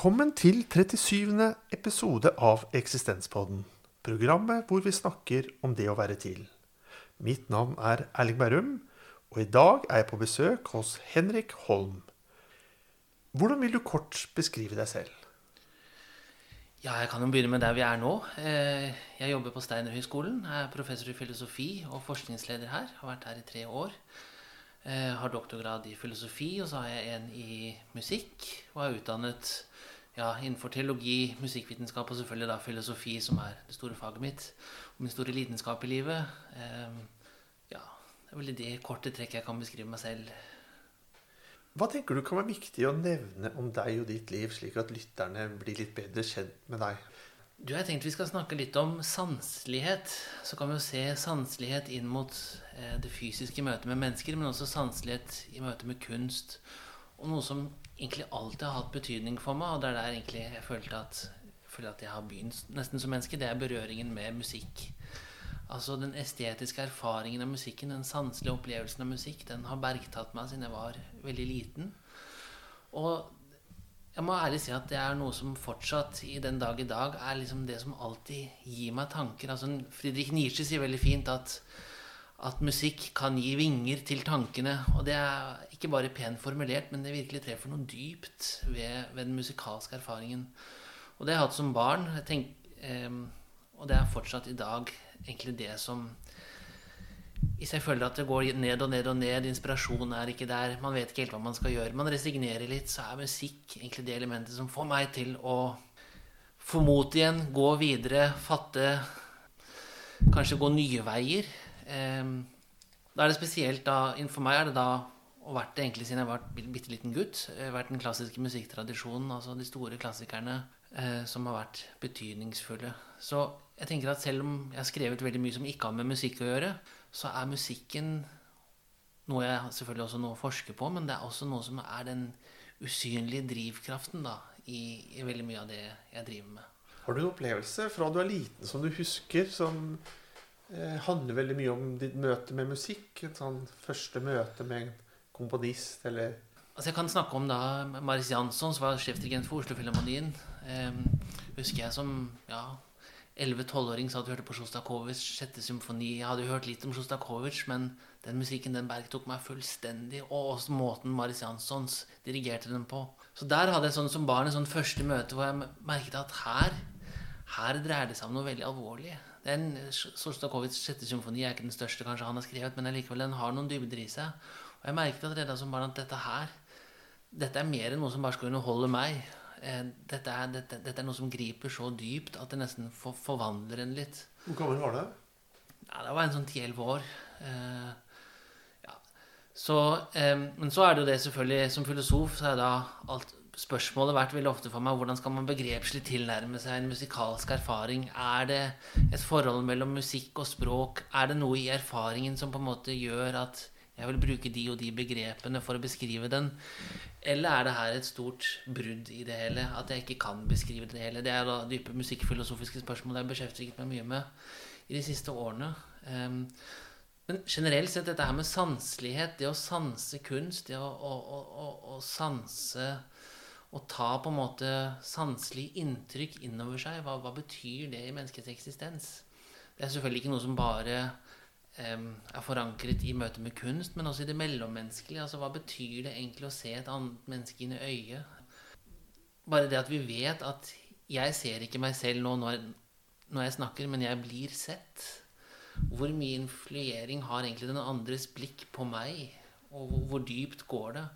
Velkommen til 37. episode av Eksistenspodden. Programmet hvor vi snakker om det å være til. Mitt navn er Erling Bærum, og i dag er jeg på besøk hos Henrik Holm. Hvordan vil du kort beskrive deg selv? Ja, Jeg kan jo begynne med der vi er nå. Eh, jeg jobber på Steinerhøgskolen. Er professor i filosofi og forskningsleder her. Har vært her i tre år. Jeg har doktorgrad i filosofi, og så har jeg en i musikk. Og er utdannet ja, innenfor teologi, musikkvitenskap og selvfølgelig da filosofi, som er det store faget mitt. Og min store lidenskap i livet. Ja, det er vel det korte trekk jeg kan beskrive meg selv. Hva tenker du kan være viktig å nevne om deg og ditt liv, slik at lytterne blir litt bedre kjent med deg? Du, jeg tenkte vi skal snakke litt om sanselighet. Så kan vi jo se sanselighet inn mot eh, det fysiske møtet med mennesker, men også sanselighet i møte med kunst. Og noe som egentlig alltid har hatt betydning for meg, og det er der egentlig jeg følte at, jeg føler at jeg har begynt nesten som menneske, det er berøringen med musikk. Altså Den estetiske erfaringen av musikken, den sanselige opplevelsen av musikk, den har bergtatt meg siden jeg var veldig liten. Og jeg må ærlig si at det er noe som fortsatt i den dag i dag er liksom det som alltid gir meg tanker. Altså Friedrich Nietzsche sier veldig fint at, at musikk kan gi vinger til tankene. Og det er ikke bare pent formulert, men det virkelig treffer noe dypt ved, ved den musikalske erfaringen. Og det har jeg hatt som barn. Tenk, eh, og det er fortsatt i dag egentlig det som hvis jeg føler at det går ned og ned og ned, inspirasjonen er ikke der, man vet ikke helt hva man skal gjøre, man resignerer litt, så er musikk egentlig det elementet som får meg til å få mot igjen, gå videre, fatte Kanskje gå nye veier. Eh, da er det spesielt da For meg er det da og vært det egentlig siden jeg var bitte liten gutt. Eh, vært den klassiske musikktradisjonen, altså de store klassikerne eh, som har vært betydningsfulle. Så jeg tenker at selv om jeg har skrevet veldig mye som ikke har med musikk å gjøre, så er musikken noe jeg selvfølgelig også nå forsker på, men det er også noe som er den usynlige drivkraften da, i, i veldig mye av det jeg driver med. Har du en opplevelse fra du er liten som du husker, som eh, handler veldig mye om ditt møte med musikk? Et sånn første møte med komponist, eller Altså Jeg kan snakke om da Maris Jansson, som var sjefdirigent for Oslofilharmonien. Eh, husker jeg som ja, 11-12-åring satt og hørte på Sjostakovitsj, sjette symfoni. Jeg hadde hørt litt om Sjostakovitsj, men den musikken den bergtok meg fullstendig. Og også måten Maris Janssons dirigerte den på. Så der hadde jeg sånn som barn et sånn første møte hvor jeg merket at her, her dreier det seg om noe veldig alvorlig. Den Sjostakovitsjs sjette symfoni er ikke den største kanskje han har skrevet, men allikevel den har noen dybder i seg. Og jeg merket allerede som barn at dette her dette er mer enn noe som bare skal underholde meg. Dette er, dette, dette er, noe som griper så dypt at det nesten for, forvandler en litt. Hvor gammel var du? Ja, det var en sånn ti-elleve år. Eh, ja. så, eh, men så er det jo det selvfølgelig Som filosof så er da alt spørsmålet vært veldig ofte for meg hvordan skal man begrepslig tilnærme seg en musikalsk erfaring. Er det et forhold mellom musikk og språk? Er det noe i erfaringen som på en måte gjør at jeg vil bruke de og de begrepene for å beskrive den? Eller er det her et stort brudd i det hele? At jeg ikke kan beskrive det hele? Det er da dype musikkfilosofiske spørsmål jeg har beskjeftiget meg mye med i de siste årene. Um, men generelt sett dette her med sanselighet, det å sanse kunst, det å, å, å, å sanse Å ta på en måte sanselig inntrykk innover seg, hva, hva betyr det i menneskets eksistens? Det er selvfølgelig ikke noe som bare er forankret i møte med kunst, men også i det mellommenneskelige. Altså, hva betyr det egentlig å se et annet menneske inn i øyet? Bare det at vi vet at jeg ser ikke meg selv nå når, når jeg snakker, men jeg blir sett. Hvor mye influering har egentlig den andres blikk på meg? Og hvor, hvor dypt går det?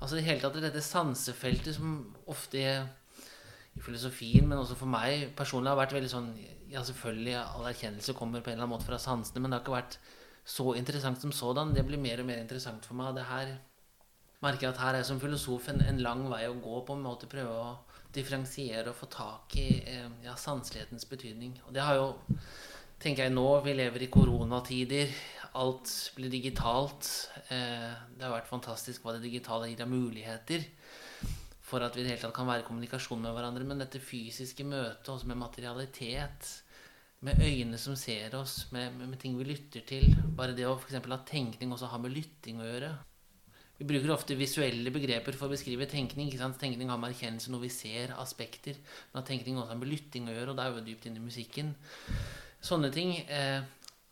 Altså det hele tatt dette sansefeltet som ofte i filosofien, men også for meg personlig har vært veldig sånn Ja, selvfølgelig, all erkjennelse kommer på en eller annen måte fra sansene, men det har ikke vært så interessant som sådan. Det blir mer og mer interessant for meg. Det her merker jeg at her er jeg som filosof en, en lang vei å gå på en måte prøve å differensiere og få tak i eh, ja, sanselighetens betydning. Og det har jo tenker jeg nå Vi lever i koronatider. Alt blir digitalt. Eh, det har vært fantastisk hva det digitale gir av muligheter for at vi det hele tatt kan være i kommunikasjon med hverandre. Men dette fysiske møtet også med materialitet, med øyne som ser oss, med, med, ting vi lytter til Bare det å for ha tenkning også har med lytting å gjøre. Vi bruker ofte visuelle begreper for å beskrive tenkning. ikke sant? Tenkning har med erkjennelse noe vi ser, aspekter. Men at tenkning også har med lytting å gjøre, og da er jo dypt inne i musikken. Sånne ting. Eh,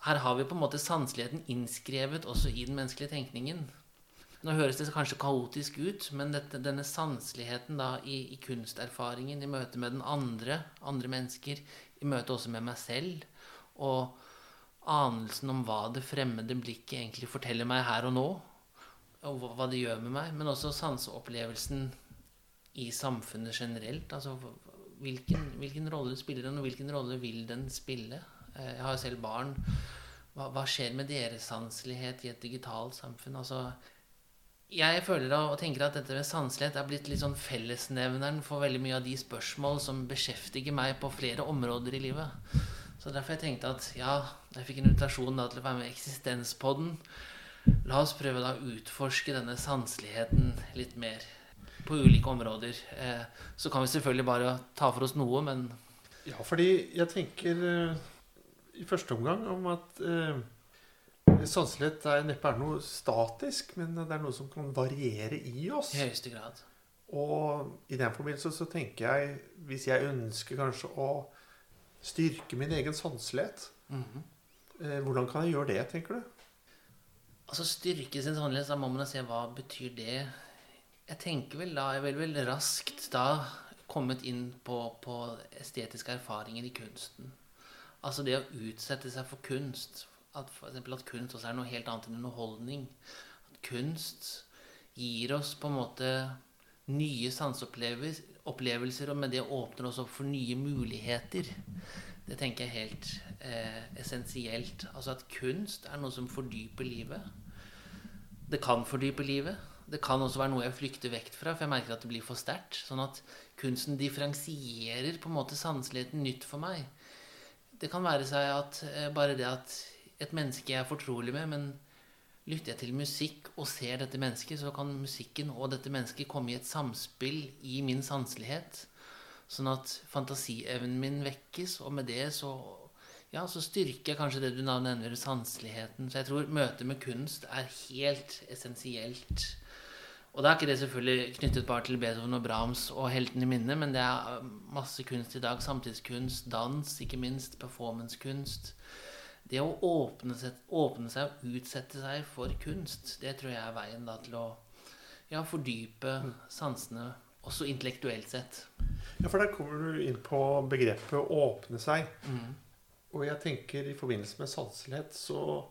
her har vi på en måte sanseligheten innskrevet også i den menneskelige tenkningen. Nå høres det kanskje kaotisk ut, men dette, denne sanseligheten i, i, kunsterfaringen, i møte med den andre, andre mennesker, i møte også med meg selv, og anelsen om hva det fremmede blikket egentlig forteller meg her og nå, og hva det gjør med meg, men også sanseopplevelsen i samfunnet generelt. Altså hvilken, hvilken, rolle spiller den, og hvilken rolle vil den spille? Eh, jeg har jo selv barn. Hva, hva, skjer med deres sanselighet i et digitalt samfunn? Altså, jeg føler og tenker at dette med sanselighet er blitt litt sånn fellesnevneren for veldig mye av de spørsmål som beskjeftiger meg på flere områder i livet. Så derfor jeg tenkte at ja, jeg fikk en invitasjon da til å være med i Eksistenspodden. La oss prøve da å utforske denne sanseligheten litt mer på ulike områder. Eh, så kan vi selvfølgelig bare ta for oss noe, men Ja, fordi jeg tenker eh, i første omgang om at eh, sanselighet er neppe er noe statisk, men det er noe som kan variere i oss. I høyeste grad. Og i den forbindelse så tenker jeg, hvis jeg ønsker kanskje å styrke min egen sanselighet, mm -hmm. eh, hvordan kan jeg gjøre det, tenker du? Altså styrke sin sannhet, da må man se hva betyr det. Jeg tenker vel da, jeg vil vel raskt da kommet inn på, på estetiske erfaringer i kunsten. Altså det å utsette seg for kunst. At at kunst også er noe helt annet enn underholdning. At kunst gir oss på en måte nye sanseopplevelser, og med det åpner oss opp for nye muligheter. Det tenker jeg er helt eh, essensielt. Altså at kunst er noe som fordyper livet. Det kan fordype livet. Det kan også være noe jeg flykter vekk fra, for jeg merker at det blir for sterkt. Sånn at kunsten differensierer på en måte sanseligheten nytt for meg. Det kan være seg at eh, bare det at et menneske jeg er fortrolig med, men lytter jeg til musikk og ser dette mennesket, så kan musikken og dette mennesket komme i et samspill i min sanselighet. Sånn at fantasievnen min vekkes, og med det så, ja, så styrker jeg kanskje det du nevner, sanseligheten. Så jeg tror møtet med kunst er helt essensielt. Og da er ikke det selvfølgelig knyttet bare til Beethoven og Brahms og helten i minnet, men det er masse kunst i dag. Samtidskunst, dans, ikke minst, performancekunst. Det å åpne seg, åpne seg, og utsette seg for kunst, det tror jeg er veien da til å ja, fordype mm. sansene, også intellektuelt sett. Ja, for der kommer du inn på begrepet 'å åpne seg'. Mm. Og jeg tenker i forbindelse med sanselighet så,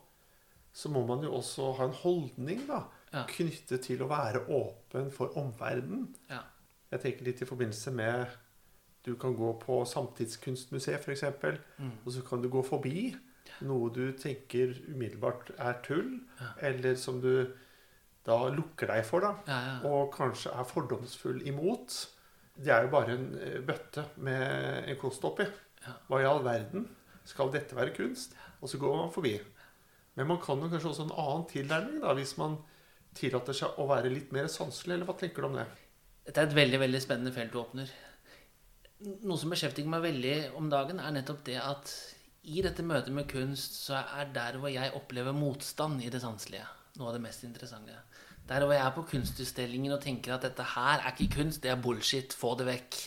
så, må man jo også ha en holdning da, ja. knyttet til å være åpen for omverdenen. Ja. Jeg tenker litt i forbindelse med Du kan gå på Samtidskunstmuseet f.eks., mm. og så kan du gå forbi noe du tenker umiddelbart er tull, ja. eller som du da lukker deg for, da, og kanskje er fordomsfull imot. Det er jo bare en eh, bøtte med en kost oppi. Hva i all verden skal dette være kunst? Og så går man forbi. Men man kan jo kanskje også en annen tilnærming da, hvis man tillater seg å være litt mer sanselig. Eller hva tenker du om det? Dette er et veldig veldig spennende felt du åpner. Noe som beskjeftiger meg veldig om dagen, er nettopp det at i dette møtet med kunst så er der hvor jeg opplever motstand i det sanselige, noe av det mest interessante. Der hvor jeg er på kunstutstillingen og tenker at dette her er ikke kunst, det er bullshit, få det vekk.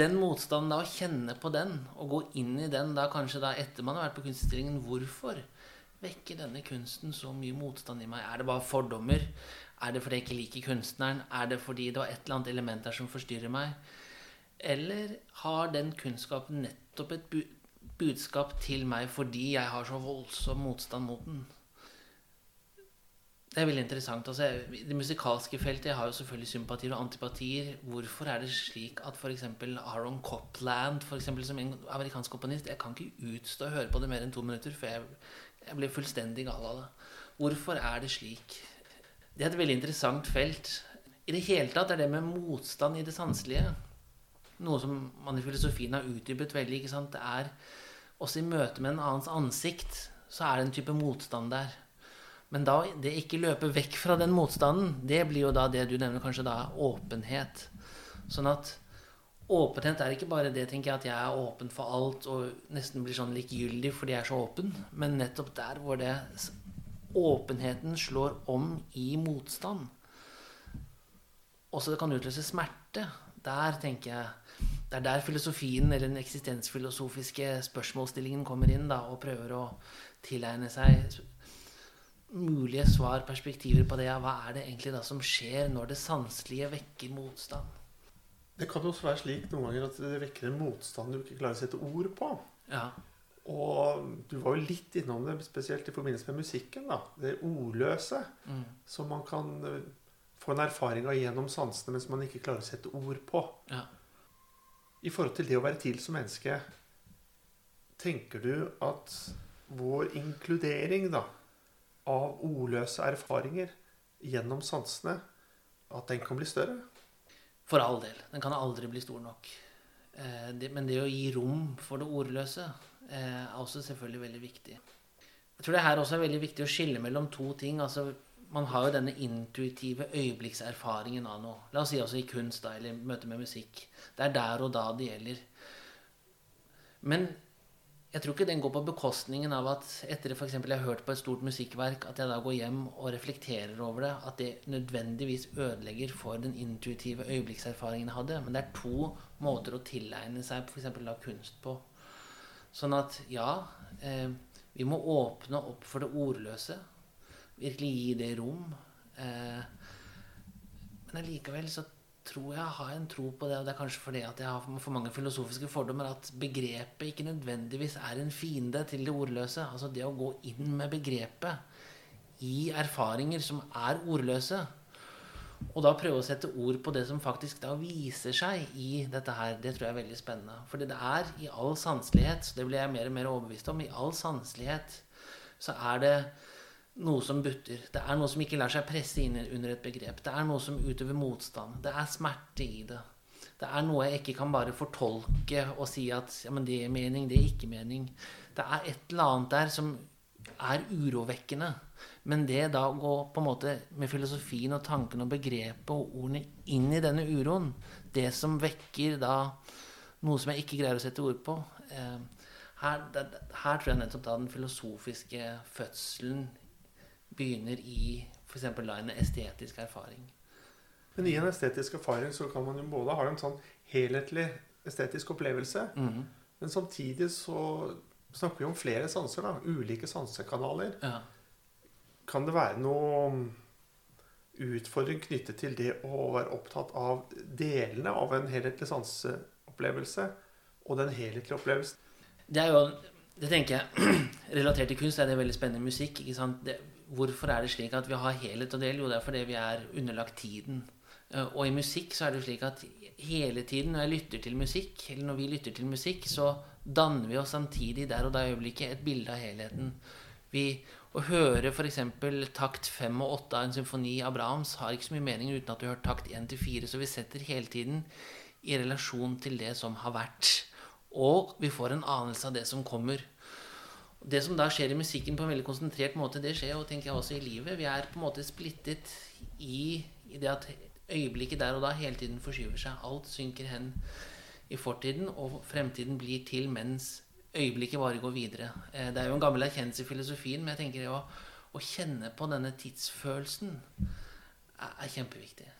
Den motstanden, da å kjenne på den, og gå inn i den da kanskje da etter man har vært på kunstutstillingen Hvorfor vekker denne kunsten så mye motstand i meg? Er det bare fordommer? Er det fordi jeg ikke liker kunstneren? Er det fordi det var et eller annet element der som forstyrrer meg? Eller har den kunnskapen nettopp et budskap til meg fordi jeg har så voldsom motstand mot den? Det er veldig interessant. Altså, det musikalske feltet jeg har jo selvfølgelig sympatier og antipatier. Hvorfor er det slik at f.eks. Aaron Copland, for eksempel, som amerikansk komponist Jeg kan ikke utstå å høre på det mer enn to minutter før jeg, jeg blir fullstendig gal av det. Hvorfor er det slik? Det er et veldig interessant felt. I det hele tatt er det med motstand i det sanselige noe som man i filosofien har utdypet veldig. ikke sant? Det er Også i møte med en annens ansikt så er det en type motstand der. Men da det ikke løpe vekk fra den motstanden, det blir jo da det du nevner kanskje da åpenhet. Sånn at åpenhet er ikke bare det tenker jeg, at jeg er åpen for alt og nesten blir sånn likegyldig fordi jeg er så åpen, men nettopp der hvor det åpenheten slår om i motstand. Også det kan utløse smerte. Der tenker jeg Det er der filosofien, eller den eksistensfilosofiske spørsmålsstillingen kommer inn da, og prøver å tilegne seg mulige svar, perspektiver på det. Ja, hva er det egentlig da som skjer når det sanselige vekker motstand? Det kan også være slik noen ganger at det vekker en motstand du ikke klarer å sette ord på. Ja. Og du var jo litt innom det, spesielt i forbindelse med musikken. da, Det ordløse. Mm. Som man kan få en erfaring av gjennom sansene, men som man ikke klarer å sette ord på. ja. I forhold til det å være til som menneske, tenker du at vår inkludering da, av ordløse erfaringer gjennom sansene, at den kan bli større? For all del. Den kan aldri bli stor nok. Eh, men det å gi rom for det ordløse eh, er også selvfølgelig veldig viktig. Jeg tror det her også er veldig viktig å skille mellom to ting. altså Man har jo denne intuitive øyeblikkserfaringen av noe. La oss si også i kunst da, eller møte med musikk. Det er der og da det gjelder. Men jeg tror ikke den går på bekostningen av at etter f.eks. jeg har hørt på et stort musikkverk, at jeg da går hjem og reflekterer over det. At det nødvendigvis ødelegger for den intuitive øyeblikkserfaringen jeg hadde. Men det er to måter å tilegne seg f.eks. kunst på. Sånn at ja, eh, vi må åpne opp for det ordløse. Virkelig gi det rom. Eh, men allikevel så tror jeg har en tro på det, og det er kanskje fordi at jeg har for mange filosofiske fordommer, at begrepet ikke nødvendigvis er en fiende til det ordløse. Altså det å gå inn med begrepet i erfaringer som er ordløse, og da prøve å sette ord på det som faktisk da viser seg i dette her, det tror jeg er veldig spennende. Fordi det er i all sanselighet, det blir jeg mer og mer overbevist om, i all sanselighet så er det noe som butter. Det er noe som ikke lar seg presse inn under et begrep. Det er noe som utøver motstand. Det er smerte i det. Det er noe jeg ikke kan bare fortolke og si at ja, men det er mening, det er ikke mening. Det er et eller annet der som er urovekkende. Men det da å gå på en måte med filosofien og tanken og begrepet og ordene inn i denne uroen, det som vekker da noe som jeg ikke greier å sette ord på eh, her, her tror jeg nettopp da den filosofiske fødselen begynner i f.eks. en estetisk erfaring. Men i en estetisk erfaring så kan man jo både ha en sånn helhetlig estetisk opplevelse, Mhm. men samtidig så snakker vi om flere sanser, da. Ulike sansekanaler. Ja. Kan det være noe utfordring knyttet til det å være opptatt av delene av en helhetlig sanseopplevelse og den helhetlige opplevelsen? Det er jo Det tenker jeg Relatert til kunst er det veldig spennende musikk. ikke sant? Det, hvorfor er det slik at vi har helhet og del? Jo, det er fordi vi er underlagt tiden. Eh, Og i musikk så er det slik at hele tiden når jeg lytter til musikk, eller når vi lytter til musikk, så danner vi oss samtidig der og da i øyeblikket et bilde av helheten. Vi, å høre f.eks. takt fem og åtte av en symfoni av Brahms har ikke så mye mening uten at du har hørt takt én til fire. så vi setter hele tiden i relasjon til det som har vært. Og vi får en anelse av det som kommer. Det som da skjer i musikken på en veldig konsentrert måte, det skjer jo tenker jeg også i livet. Vi er på en måte splittet i, i det at øyeblikket der og da hele tiden forskyver seg. Alt synker hen i fortiden, og fremtiden blir til mens øyeblikket bare går videre. Eh, Det er jo en gammel erkjennelse i filosofien, men jeg tenker det å, å kjenne på denne tidsfølelsen er, er kjempeviktig.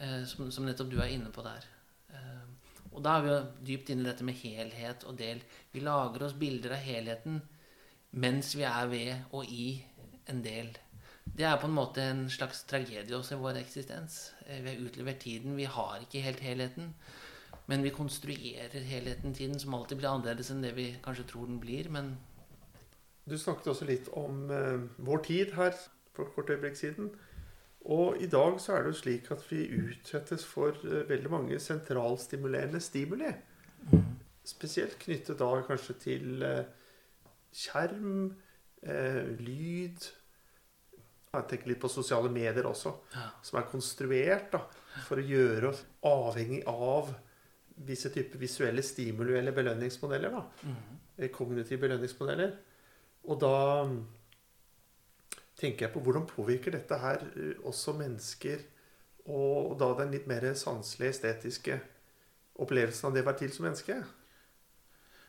Eh, Som, som nettopp du er inne på der. Eh, Og da er vi jo dypt inne i dette med helhet og del. Vi lager oss bilder av helheten mens vi er ved og i en del. Det er på en måte en slags tragedie også i vår eksistens. Eh, Vi har utlevert tiden. Vi har ikke helt helheten. Men vi konstruerer helheten tiden, som alltid blir annerledes enn det vi kanskje tror den blir. Men Du snakket også litt om eh, vår tid her for kort øyeblikk siden. Og i dag så er det jo slik at vi utsettes for eh, veldig mange sentralstimulerende stimuli. Spesielt knyttet da kanskje til eh, skjerm, eh, lyd Jeg tenker litt på sosiale medier også, ja. som er konstruert da, for å gjøre oss avhengig av visse typer visuelle stimuli eller belønningsmodeller. da eh, kognitive belønningsmodeller. Og da mm, tenker jeg på hvordan påvirker dette her eh, også mennesker, og da den litt mer sanselige, estetiske opplevelsen av det å være til som menneske.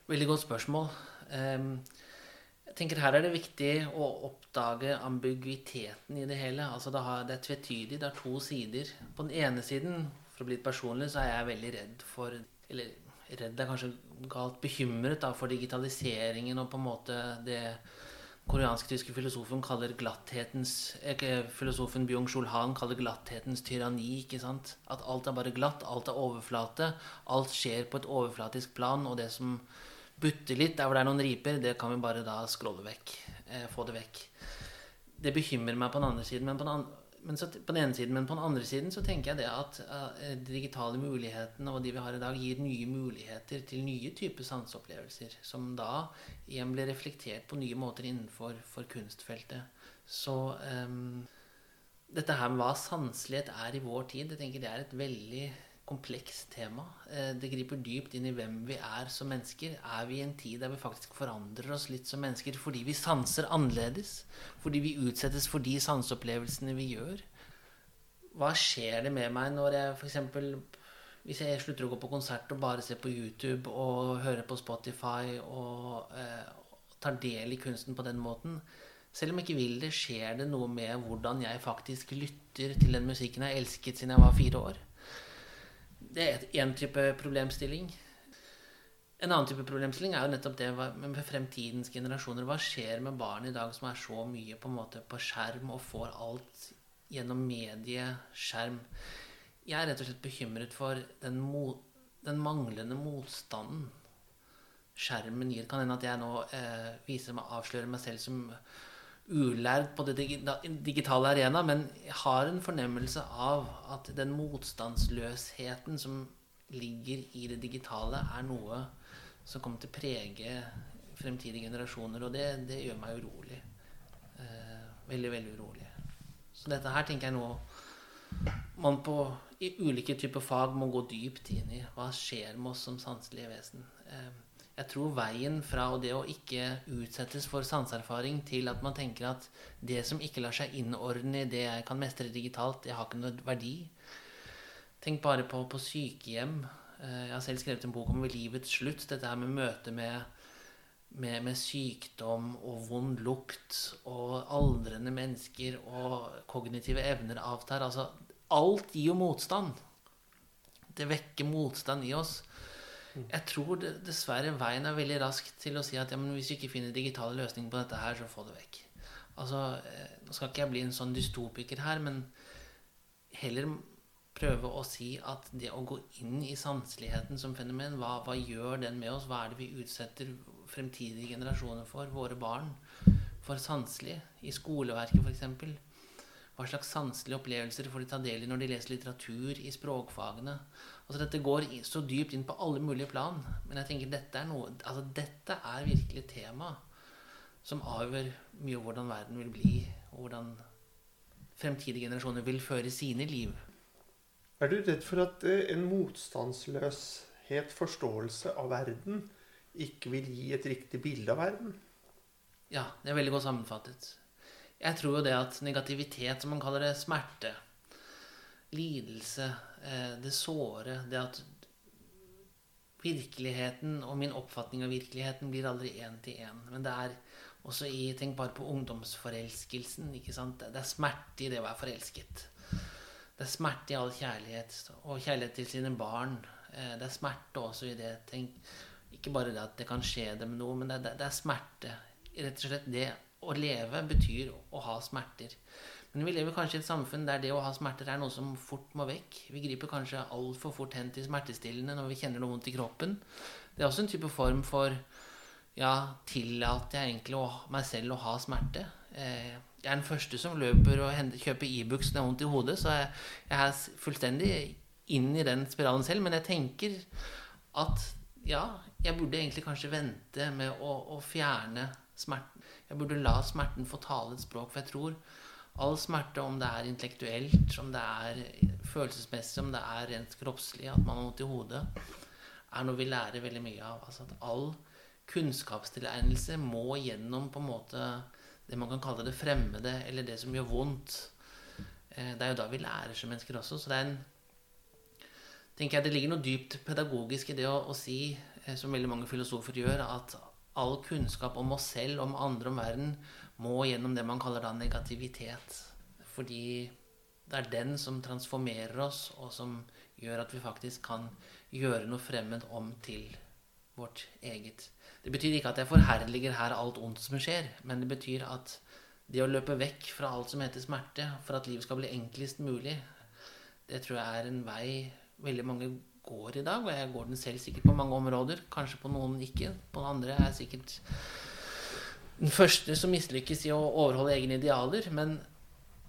Veldig godt spørsmål. Um, tenker Her er det viktig å oppdage ambiguiteten i det hele. Altså det, har, det er tvetydig, det har to sider. På den ene siden, for å bli litt personlig, så er jeg veldig redd for Eller redd er kanskje galt bekymret da, for digitaliseringen og på en måte det koreansk-tyske filosofen kaller glatthetens ikke, Filosofen Byung-Chul Han kaller glatthetens tyranni. ikke sant? At alt er bare glatt, alt er overflate. Alt skjer på et overflatisk plan, og det som butter litt der hvor det er noen riper, det kan vi bare da scrolle vekk. Eh, få det vekk. Det bekymrer meg på den andre siden. Men på den, andre, men så, på den ene siden, men på den andre siden så tenker jeg det at uh, de digitale mulighetene og de vi har i dag, gir nye muligheter til nye typer sanseopplevelser. Som da igjen blir reflektert på nye måter innenfor kunstfeltet. Så um, dette her med hva sanselighet er i vår tid, jeg tenker det er et veldig komplekst tema. Eh, det griper dypt inn i hvem vi er som mennesker. Er vi i en tid der vi faktisk forandrer oss litt som mennesker fordi vi sanser annerledes? Fordi vi utsettes for de sanseopplevelsene vi gjør? Hva skjer det med meg når jeg f.eks. Hvis jeg slutter å gå på konsert og bare ser på YouTube og hører på Spotify og eh, tar del i kunsten på den måten Selv om jeg ikke vil det, skjer det noe med hvordan jeg faktisk lytter til den musikken jeg elsket siden jeg var fire år det er én type problemstilling. En annen type problemstilling er jo nettopp det med fremtidens generasjoner. Hva skjer med barn i dag som er så mye på, på skjerm og får alt gjennom medieskjerm? Jeg er rett og slett bekymret for den, mo den manglende motstanden skjermen gir. Kan hende at jeg nå eh, viser meg, avslører meg selv som ulærd på det digitale arena, men har en fornemmelse av at den motstandsløsheten som ligger i det digitale, er noe som kommer til å prege fremtidige generasjoner. Og det, det gjør meg urolig. Eh, veldig, veldig urolig. Så dette her tenker jeg nå man på, i ulike typer fag må gå dypt inn i. Hva skjer med oss som sanselige vesen? Eh, jeg tror veien fra det å ikke utsettes for sanseerfaring til at man tenker at det som ikke lar seg innordne i det jeg kan mestre digitalt, det har ikke noe verdi. Tenk bare på, på sykehjem. Eh, jeg har selv skrevet en bok om ved livets slutt. Dette her med møte med, med, med, sykdom og vond lukt og aldrende mennesker og kognitive evner avtar. Altså, alt gir jo motstand. Det vekker motstand i oss. Jeg tror dessverre veien er veldig rask til å si at ja, hvis vi ikke finner digitale løsninger på dette her, så få det vekk. Altså, eh, Nå skal ikke jeg bli en sånn dystopiker her, men heller prøve å si at det å gå inn i sanseligheten som fenomen, hva, hva gjør den med oss? Hva er det vi utsetter fremtidige generasjoner for, våre barn, for sanselig? I skoleverket, f.eks. Hva slags sanselige opplevelser får de ta del i når de leser litteratur i språkfagene? Altså Dette går så dypt inn på alle mulige plan. Men jeg tenker dette er noe Altså dette er virkelig tema som avgjør mye av hvordan verden vil bli, og hvordan fremtidige generasjoner vil føre sine liv. Er du redd for at eh, en motstandsløshet forståelse av verden ikke vil gi et riktig bilde av verden? Ja, det er veldig godt sammenfattet. Jeg tror jo det at negativitet, som man kaller det, smerte, lidelse, eh, det såre, det at virkeligheten og min oppfatning av virkeligheten blir aldri én til én. Men det er også i Tenk bare på ungdomsforelskelsen. ikke sant? Det er smerte i det å være forelsket. Det er smerte i all kjærlighet. Og kjærlighet til sine barn. Eh, det er smerte også i det. Tenk, ikke bare det at det kan skje dem noe, men det, det, det er smerte. Rett og slett det å leve betyr å ha smerter. Men vi lever kanskje i et samfunn der det å ha smerter er noe som fort må vekk. Vi griper kanskje altfor fort hen til smertestillende når vi kjenner noe vondt i kroppen. Det er også en type form for ja, tillater jeg egentlig å, meg selv å ha smerte? Eh, jeg er den første som løper og kjøper Ibux e når jeg har vondt i hodet, så jeg, jeg er fullstendig inn i den spiralen selv. Men jeg tenker at ja, jeg burde egentlig kanskje vente med å, å fjerne smerten. Jeg burde la smerten få tale et språk, for jeg tror all smerte, om det er intellektuelt, om det er følelsesmessig, om det er rent kroppslig, at man har vondt i hodet, er noe vi lærer veldig mye av. Altså at all kunnskapstilegnelse må gjennom på en måte det man kan kalle det fremmede, eller det som gjør vondt. Eh, det er jo da vi lærer som mennesker også. Så det er en tenker jeg Det ligger noe dypt pedagogisk i det å, å si, eh, som veldig mange filosofer gjør, at all kunnskap om oss selv, om andre, om verden, må gjennom det man kaller da negativitet. Fordi det er den som transformerer oss, og som gjør at vi faktisk kan gjøre noe fremmed om til vårt eget. Det betyr ikke at jeg forherliger her alt ondt som skjer, men det betyr at det å løpe vekk fra alt som heter smerte, for at livet skal bli enklest mulig, det tror jeg er en vei veldig mange går i dag. Og jeg går den selv sikkert på mange områder. Kanskje på noen ikke. På andre er jeg sikkert den første som mislykkes i å overholde egne idealer. Men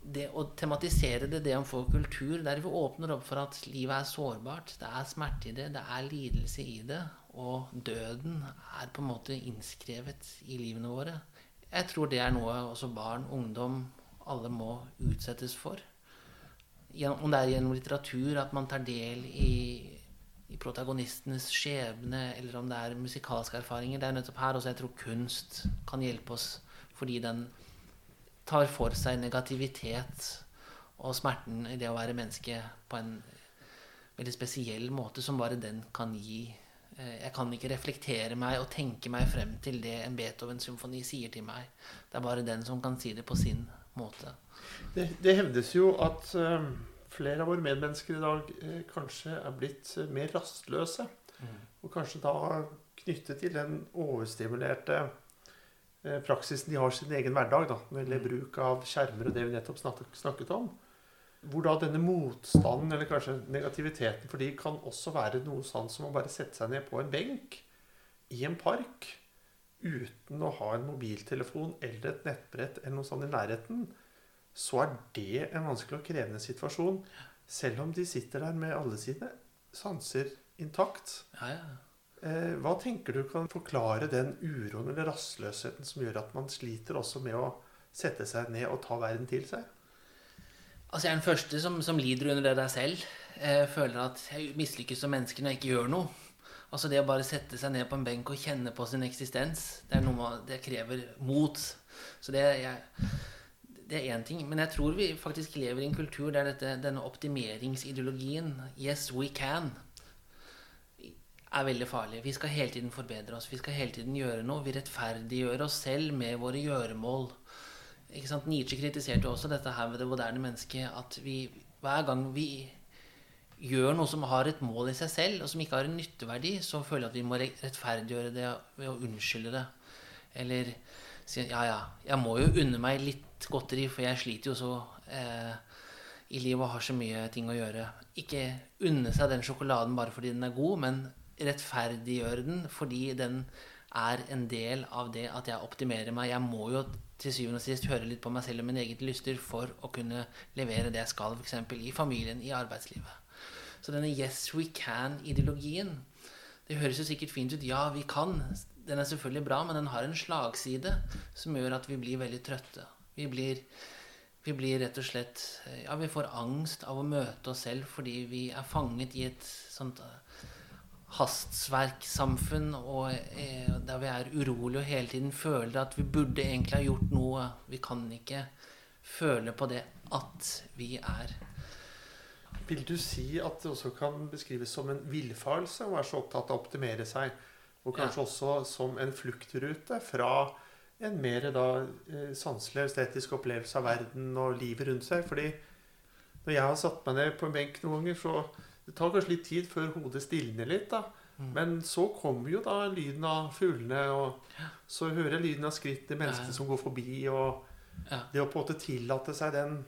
det å tematisere det, det om få kultur, der vi åpner opp for at livet er sårbart, det er smerte i det, det er lidelse i det, og døden er på en måte innskrevet i livene våre. Jeg tror det er noe også barn, ungdom, alle må utsettes for. Om det er gjennom litteratur at man tar del i, i protagonistenes skjebne, eller om det er musikalske erfaringer. Det er nettopp her også jeg tror kunst kan hjelpe oss, fordi den tar for seg negativitet og smerten i det å være menneske på en veldig spesiell måte som bare den kan gi. Eh, jeg kan ikke reflektere meg og tenke meg frem til det en Beethoven-symfoni sier til meg. Det er bare den som kan si det på sin måte. Det, det hevdes jo at uh, flere av våre medmennesker i dag eh, kanskje er blitt uh, mer rastløse. Mm. Og kanskje da knyttet til den overstimulerte praksisen de har sin egen hverdag, da, når det gjelder mm. bruk av skjermer og det vi nettopp snakket om. Hvor da denne motstanden, eller kanskje negativiteten for de kan også være noe sånn som å bare sette seg ned på en benk i en park uten å ha en mobiltelefon eller et nettbrett eller noe sånt i nærheten, så er det en vanskelig og krevende situasjon. Selv om de sitter der med alle sine sanser intakt. Ja, ja. Eh, hva tenker du kan forklare den uroen eller rastløsheten som gjør at man sliter også med å sette seg ned og ta verden til seg? Altså Jeg er den første som, som lider under det der selv. Jeg føler at jeg mislykkes som menneske når jeg ikke gjør noe. Altså Det å bare sette seg ned på en benk og kjenne på sin eksistens, det, er noe, det krever mot. Så det, jeg, det er én ting. Men jeg tror vi faktisk lever i en kultur der dette, denne optimeringsideologien, 'yes, we can', er veldig farlig. Vi skal hele tiden forbedre oss. Vi skal hele tiden gjøre noe. Vi rettferdiggjør oss selv med våre gjøremål. Ikke sant? Nietzsche kritiserte også dette her ved det moderne mennesket. At vi hver gang vi gjør noe som har et mål i seg selv, og som ikke har en nytteverdi, så føler jeg at vi må rettferdiggjøre det ved å unnskylde det. Eller si ja, ja, jeg må jo unne meg litt godteri, for jeg sliter jo så eh, i livet og har så mye ting å gjøre. Ikke unne seg den sjokoladen bare fordi den er god, men rettferdiggjøre den fordi den er en del av det at jeg optimerer meg. Jeg må jo til syvende og sist høre litt på meg selv og mine egne lyster for å kunne levere det jeg skal, f.eks. i familien, i arbeidslivet. Så denne 'yes, we can'-ideologien Det høres jo sikkert fint ut. Ja, vi kan. Den er selvfølgelig bra, men den har en slagside som gjør at vi blir veldig trøtte. Vi blir, vi blir rett og slett Ja, vi får angst av å møte oss selv fordi vi er fanget i et sånt hastverksamfunn og eh, der vi er urolige og hele tiden føler at vi burde egentlig ha gjort noe. Vi kan ikke føle på det at vi er. Vil du si at det også kan beskrives som en villfarelse å være så opptatt av å optimere seg? Og kanskje ja. også som en fluktrute fra en mer da eh, sanselig estetisk opplevelse av verden og livet rundt seg? Fordi når jeg har satt meg ned på en benk noen ganger, så det tar kanskje litt tid før hodet stilner litt. da. Mm. Men så kommer jo da lyden av fuglene, og så hører jeg lyden av skritt til mennesker ja. som går forbi. Og ja. det å på en måte tillate seg den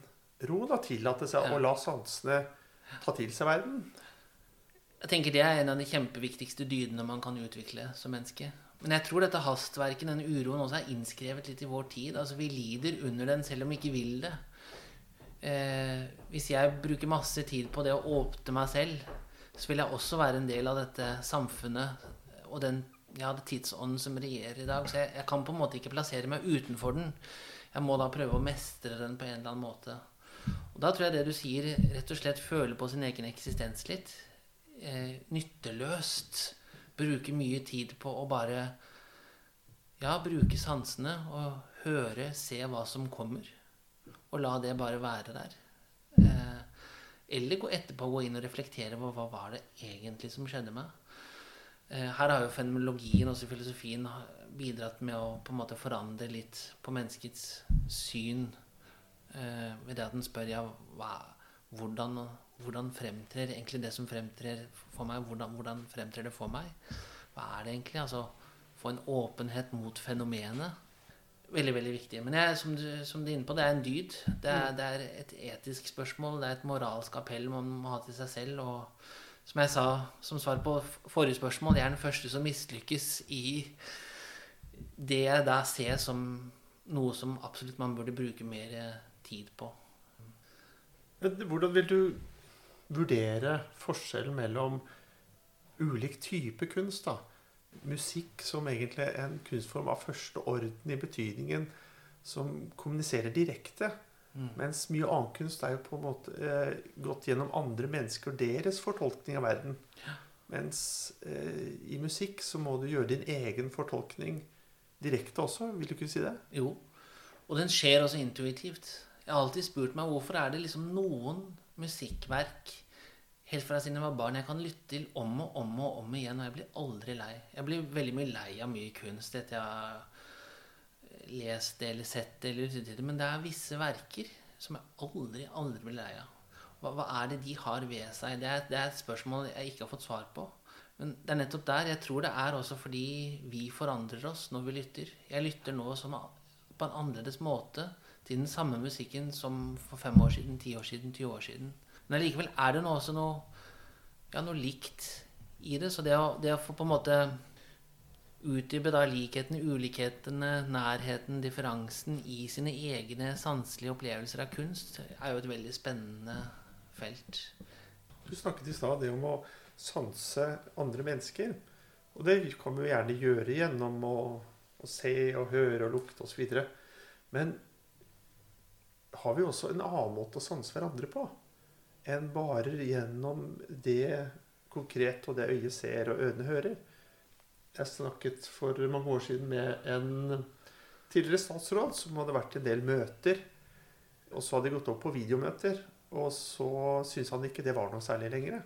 ro, da, tillate seg ja. å la sansene ta til seg verden. Jeg tenker Det er en av de kjempeviktigste dydene man kan utvikle som menneske. Men jeg tror dette hastverket, denne uroen, også er innskrevet litt i vår tid. Altså Vi lider under den selv om vi ikke vil det eh, Hvis jeg bruker masse tid på det å åpne meg selv, så vil jeg også være en del av dette samfunnet og den ja, tidsånden som regjerer i dag. Så jeg, jeg, kan på en måte ikke plassere meg utenfor den. Jeg må da prøve å mestre den på en eller annen måte. Og da tror jeg det du sier, rett og slett føler på sin egen eksistens litt. Eh, nytteløst. Bruke mye tid på å bare ja, bruke sansene og høre, se hva som kommer og la det bare være der. Eh, eller gå etterpå gå inn og reflektere på hva var det egentlig som skjedde med. Eh, her har jo fenomenologien og filosofien bidratt med å på en måte forandre litt på menneskets syn eh, ved det at en spør ja, hva, hvordan, hvordan fremtrer egentlig det som fremtrer for meg, hvordan, hvordan fremtrer det for meg? Hva er det egentlig? Altså få en åpenhet mot fenomenet. Veldig, veldig viktig. Men jeg, som, du, som du er inne på, det er en dyd. Det er, det er, et etisk spørsmål. Det er et moralsk appell man må ha til seg selv. Og som jeg sa som svar på forrige spørsmål, jeg er den første som mislykkes i det jeg da ser som noe som absolutt man burde bruke mer tid på. Hvordan vil du vurdere forskjellen mellom ulik type kunst? da? musikk som egentlig er en kunstform av første orden i betydningen som kommuniserer direkte. Mm. Mens mye annen kunst er jo på en måte eh, gått gjennom andre mennesker og deres fortolkning av verden. Ja. Mens eh, i musikk så må du gjøre din egen fortolkning direkte også. Vil du ikke si det? Jo. Og den skjer også intuitivt. Jeg har alltid spurt meg hvorfor er det liksom noen musikkverk helt fra siden jeg var barn. Jeg kan lytte til om og om og om igjen, og jeg blir aldri lei. Jeg blir veldig mye lei av mye kunst etter jeg har lest det eller sett det, eller det, men det er visse verker som jeg aldri, aldri blir lei av. Hva, hva, er det de har ved seg? Det er, det er, et spørsmål jeg ikke har fått svar på. Men det er nettopp der. Jeg tror det er også fordi vi forandrer oss når vi lytter. Jeg lytter nå som på en annerledes måte til den samme musikken som for fem år siden, ti år siden, 20 år siden. Men allikevel er det nå også noe, ja, noe likt i det. Så det å, det å få på en måte utdype da likhetene, ulikhetene, nærheten, differansen i sine egne sanselige opplevelser av kunst, er jo et veldig spennende felt. Du snakket i stad om å sanse andre mennesker. Og det kan vi jo gjerne gjøre gjennom å, å se og høre og lukte osv. Men har vi også en annen måte å sanse hverandre på? Enn bare gjennom det konkret og det øyet ser og ørene hører. Jeg snakket for mange år siden med en tidligere statsråd som hadde vært i en del møter. Og så hadde de gått opp på videomøter, og så syntes han ikke det var noe særlig lenger.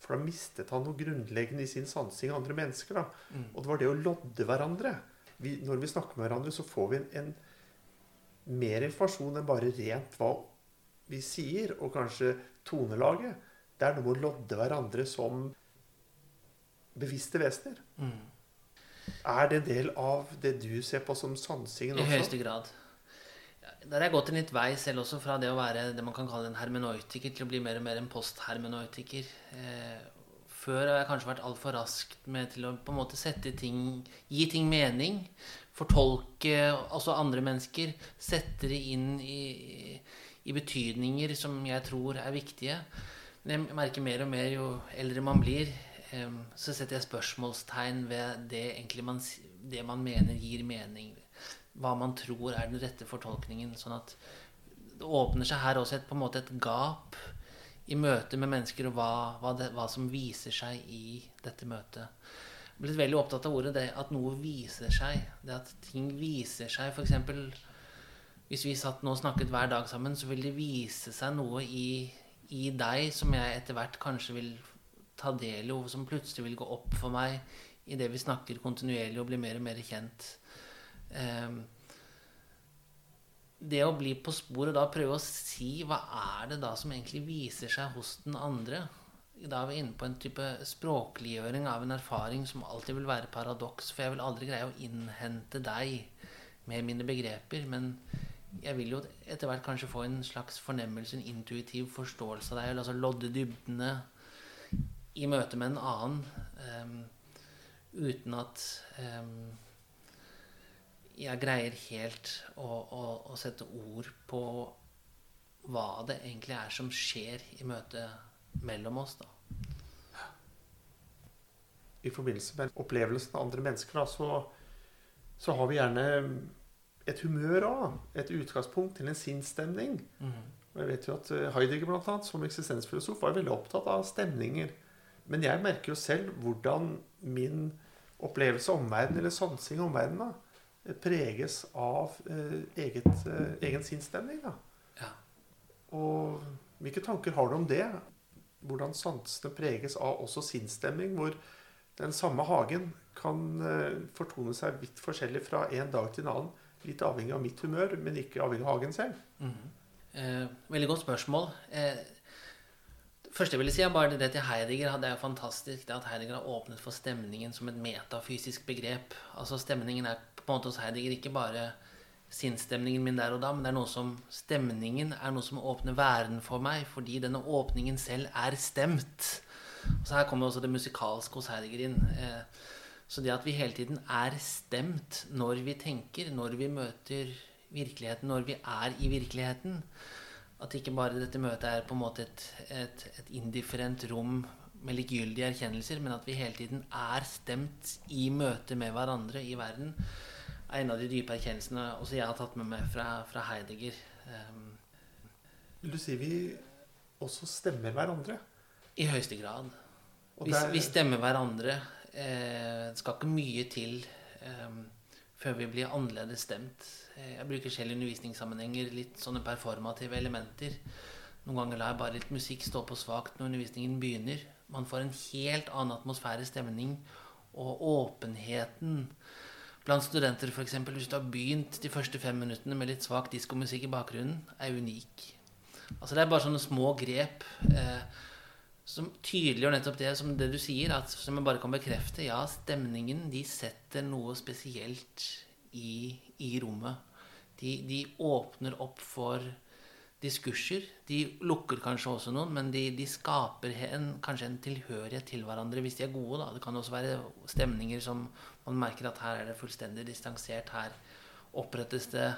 For da mistet han noe grunnleggende i sin sansing av andre mennesker. Da. Mm. Og det var det å lodde hverandre. Vi, når vi snakker med hverandre, så får vi en, en mer informasjon enn bare rent hva vi sier, og kanskje tonelaget. Det er noe å lodde hverandre som bevisste vesener. Mm. Er det en del av det du ser på som sansingen også? I høyeste grad. Der har jeg gått en litt vei selv også, fra det å være det man kan kalle en hermenoitiker, til å bli mer og mer en posthermenoitiker. Eh, før har jeg kanskje vært altfor raskt med til å på en måte sette ting Gi ting mening. Fortolke altså andre mennesker. Sette det inn i i betydninger som jeg tror er viktige. Men jeg merker mer og mer jo eldre man blir, så setter jeg spørsmålstegn ved det, man, det man mener gir mening. Hva man tror er den rette fortolkningen. Sånn at det åpner seg her også et, på en måte et gap i møte med mennesker, og hva, hva, det, hva som viser seg i dette møtet. Jeg blitt veldig opptatt av ordet det at noe viser seg. Det at ting viser seg. Eksempel hvis vi satt nå og snakket hver dag sammen, så vil det vise seg noe i, i deg som jeg etter hvert kanskje vil ta del i, og som plutselig vil gå opp for meg i det vi snakker kontinuerlig og blir mer og mer kjent. Um, det å bli på sporet og da prøve å si hva er det da som egentlig viser seg hos den andre Da er vi inne på en type språkliggjøring av en erfaring som alltid vil være paradoks, for jeg vil aldri greie å innhente deg med mine begreper. Men jeg vil jo etter hvert kanskje få en slags fornemmelse, en intuitiv forståelse av deg. Altså lodde dybdene i møte med en annen um, uten at um, jeg greier helt å, å, å, sette ord på hva det egentlig er som skjer i møtet mellom oss. da. I forbindelse med opplevelsen av andre mennesker, da, så, så har vi gjerne et humør òg. Et utgangspunkt til en sinnsstemning. Mm. Og jeg vet jo at eh, Heidegger blant annet, som eksistensfilosof var veldig opptatt av stemninger. Men jeg merker jo selv hvordan min opplevelse av omverdenen, eller sansing av omverdenen, preges av eh, eget, eh, egen sinnsstemning. Ja. Og hvilke tanker har du om det? Hvordan sansene preges av også sinnsstemning, hvor den samme hagen kan eh, fortone seg vidt forskjellig fra en dag til en annen. Litt avhengig av mitt humør, men ikke avhengig av hagen selv. Eh, veldig godt spørsmål. Eh, det første jeg ville si er bare det til Heidegger. Det er fantastisk det at Heidegger har åpnet for stemningen som et metafysisk begrep. Altså Stemningen er på en måte hos Heidegger ikke bare sinnsstemningen min der og da, men det er noe som stemningen er noe som åpner væren for meg, fordi denne åpningen selv er stemt. Så her kommer også det musikalske hos Heidegger inn. Eh, så det at vi hele tiden er stemt når vi tenker, når vi møter virkeligheten, når vi er i virkeligheten At ikke bare dette møtet er på en måte et, et, et indifferent rom med likegyldige erkjennelser, men at vi hele tiden er stemt i møte med hverandre i verden, er en av de dype erkjennelsene også jeg har tatt med meg fra, fra Heidegger. Um, Vil du si vi også stemmer hverandre? I høyeste grad. Vi, vi stemmer hverandre. Eh, det skal ikke mye til eh, før vi blir annerledes stemt. Eh, jeg bruker selv undervisningssammenhenger litt sånne performative elementer. Noen ganger lar jeg bare litt musikk stå på svakt når undervisningen begynner. Man får en helt annen atmosfære, stemning, og åpenheten blant studenter, f.eks. Hvis du har begynt de første fem minuttene med litt svak diskomusikk i bakgrunnen, er unik. Altså Det er bare sånne små grep. Eh, som tydeliggjør nettopp det som det du sier, at, som jeg bare kan bekrefte. Ja, stemningen de setter noe spesielt i, i rommet. De, de åpner opp for diskurser. De lukker kanskje også noen, men de, de skaper en, kanskje en tilhørighet til hverandre hvis de er gode. Da. Det kan også være stemninger som man merker at her er det fullstendig distansert. Her opprettes det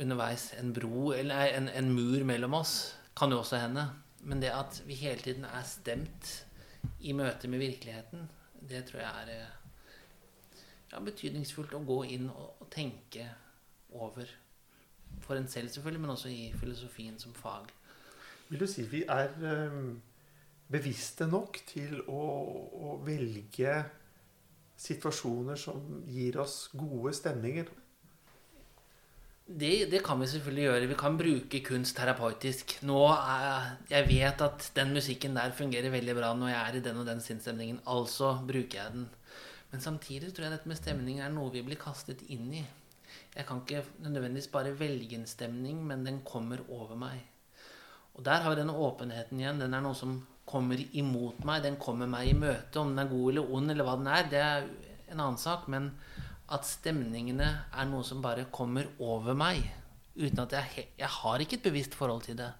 underveis en bro eller en, en mur mellom oss. Kan jo også hende. Men det at vi hele tiden er stemt i møte med virkeligheten, det tror jeg er eh, ja, betydningsfullt å gå inn og, tenke over. For en selv, selvfølgelig, men også i filosofien som fag. Vil du si vi er eh, bevisste nok til å, å velge situasjoner som gir oss gode stemninger? Det, det kan vi selvfølgelig gjøre. Vi kan bruke kunst terapeutisk. Nå er, jeg vet at den musikken der fungerer veldig bra når jeg er i den og den sinnsstemningen. Altså bruker jeg den. Men samtidig tror jeg dette med stemning er noe vi blir kastet inn i. Jeg kan ikke nødvendigvis bare velge en stemning, men den kommer over meg. Og der har vi denne åpenheten igjen. Den er noe som kommer imot meg. Den kommer meg i møte. Om den er god eller ond, eller hva den er, det er en annen sak. Men at stemningene er noe som bare kommer over meg. Uten at jeg, jeg har ikke et bevisst forhold til det.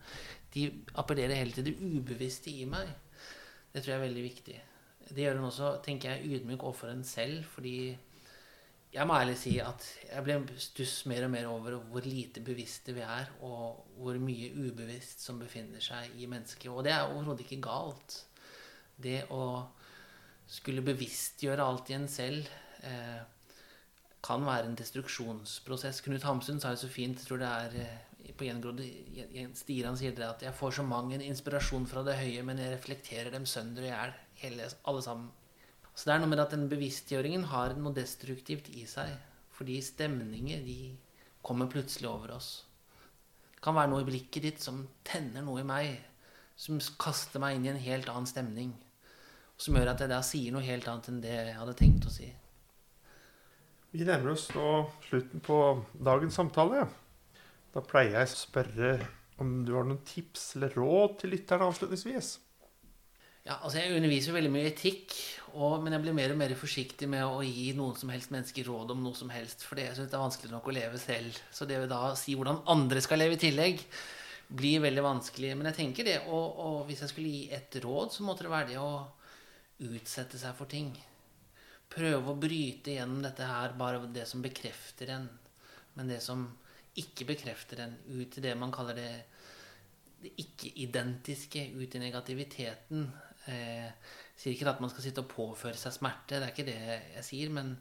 De appellerer hele til det ubevisste i meg. Det tror jeg er veldig viktig. Det gjør en også, tenker jeg, ydmyk overfor en selv, fordi jeg må ærlig si at jeg ble stuss mer og mer over hvor lite bevisste vi er, og hvor mye ubevisst som befinner seg i mennesket. Og det er overhodet ikke galt. Det å skulle bevisstgjøre alt i en selv eh, kan være en destruksjonsprosess. Knut Hamsun sa jo så fint, jeg tror det er eh, på gjengrodde stier han sier det at jeg får så mang en inspirasjon fra det høye, men jeg reflekterer dem sønder og i hjel, alle sammen. Så det er noe med at den bevisstgjøringen har noe destruktivt i seg. Fordi stemninger, de kommer plutselig over oss. Det kan være noe i blikket ditt som tenner noe i meg. Som kaster meg inn i en helt annen stemning. Som gjør at jeg da sier noe helt annet enn det jeg hadde tenkt å si. Vi nærmer oss nå slutten på dagens samtale. Da pleier jeg å spørre om du har noen tips eller råd til lytterne avslutningsvis. Ja, altså Jeg underviser veldig mye etikk, og, men jeg blir mer og mer forsiktig med å gi noen som helst mennesker råd om noe som helst, for jeg synes det er vanskelig nok å leve selv. Så det å da si hvordan andre skal leve i tillegg, blir veldig vanskelig. Men jeg tenker det, og, og hvis jeg skulle gi et råd, så måtte det være det å utsette seg for ting. Prøve å bryte gjennom dette her, bare det som bekrefter en, men det som ikke bekrefter en, ut i det man kaller det det ikke-identiske ut i negativiteten. Eh, sier ikke at man skal sitte og påføre seg smerte, det er ikke det jeg sier, men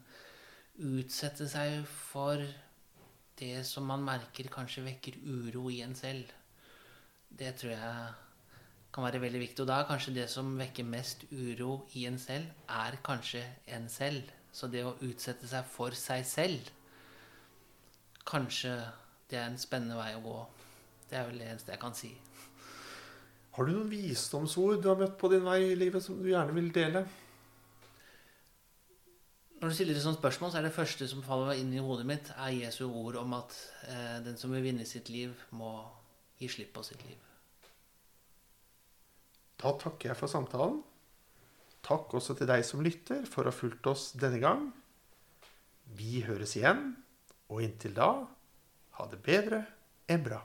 utsette seg for det som man merker kanskje vekker uro i en selv. Det tror jeg kan være veldig viktig. Og da er kanskje det som vekker mest uro i en selv, er kanskje en selv. Så det å utsette seg for seg selv, kanskje det er en spennende vei å gå. Det er vel det eneste jeg kan si. Har du noen visdomsord du har møtt på din vei i livet som du gjerne vil dele? når du stiller et sånt spørsmål, så er det første som faller inn i hodet mitt, er Jesu ord om at eh, den som vil vinne sitt liv, må gi slipp på sitt liv. Da takker jeg for samtalen. Takk også til deg som lytter for å ha fulgt oss denne gang. Vi høres igjen, og inntil da ha det bedre enn bra.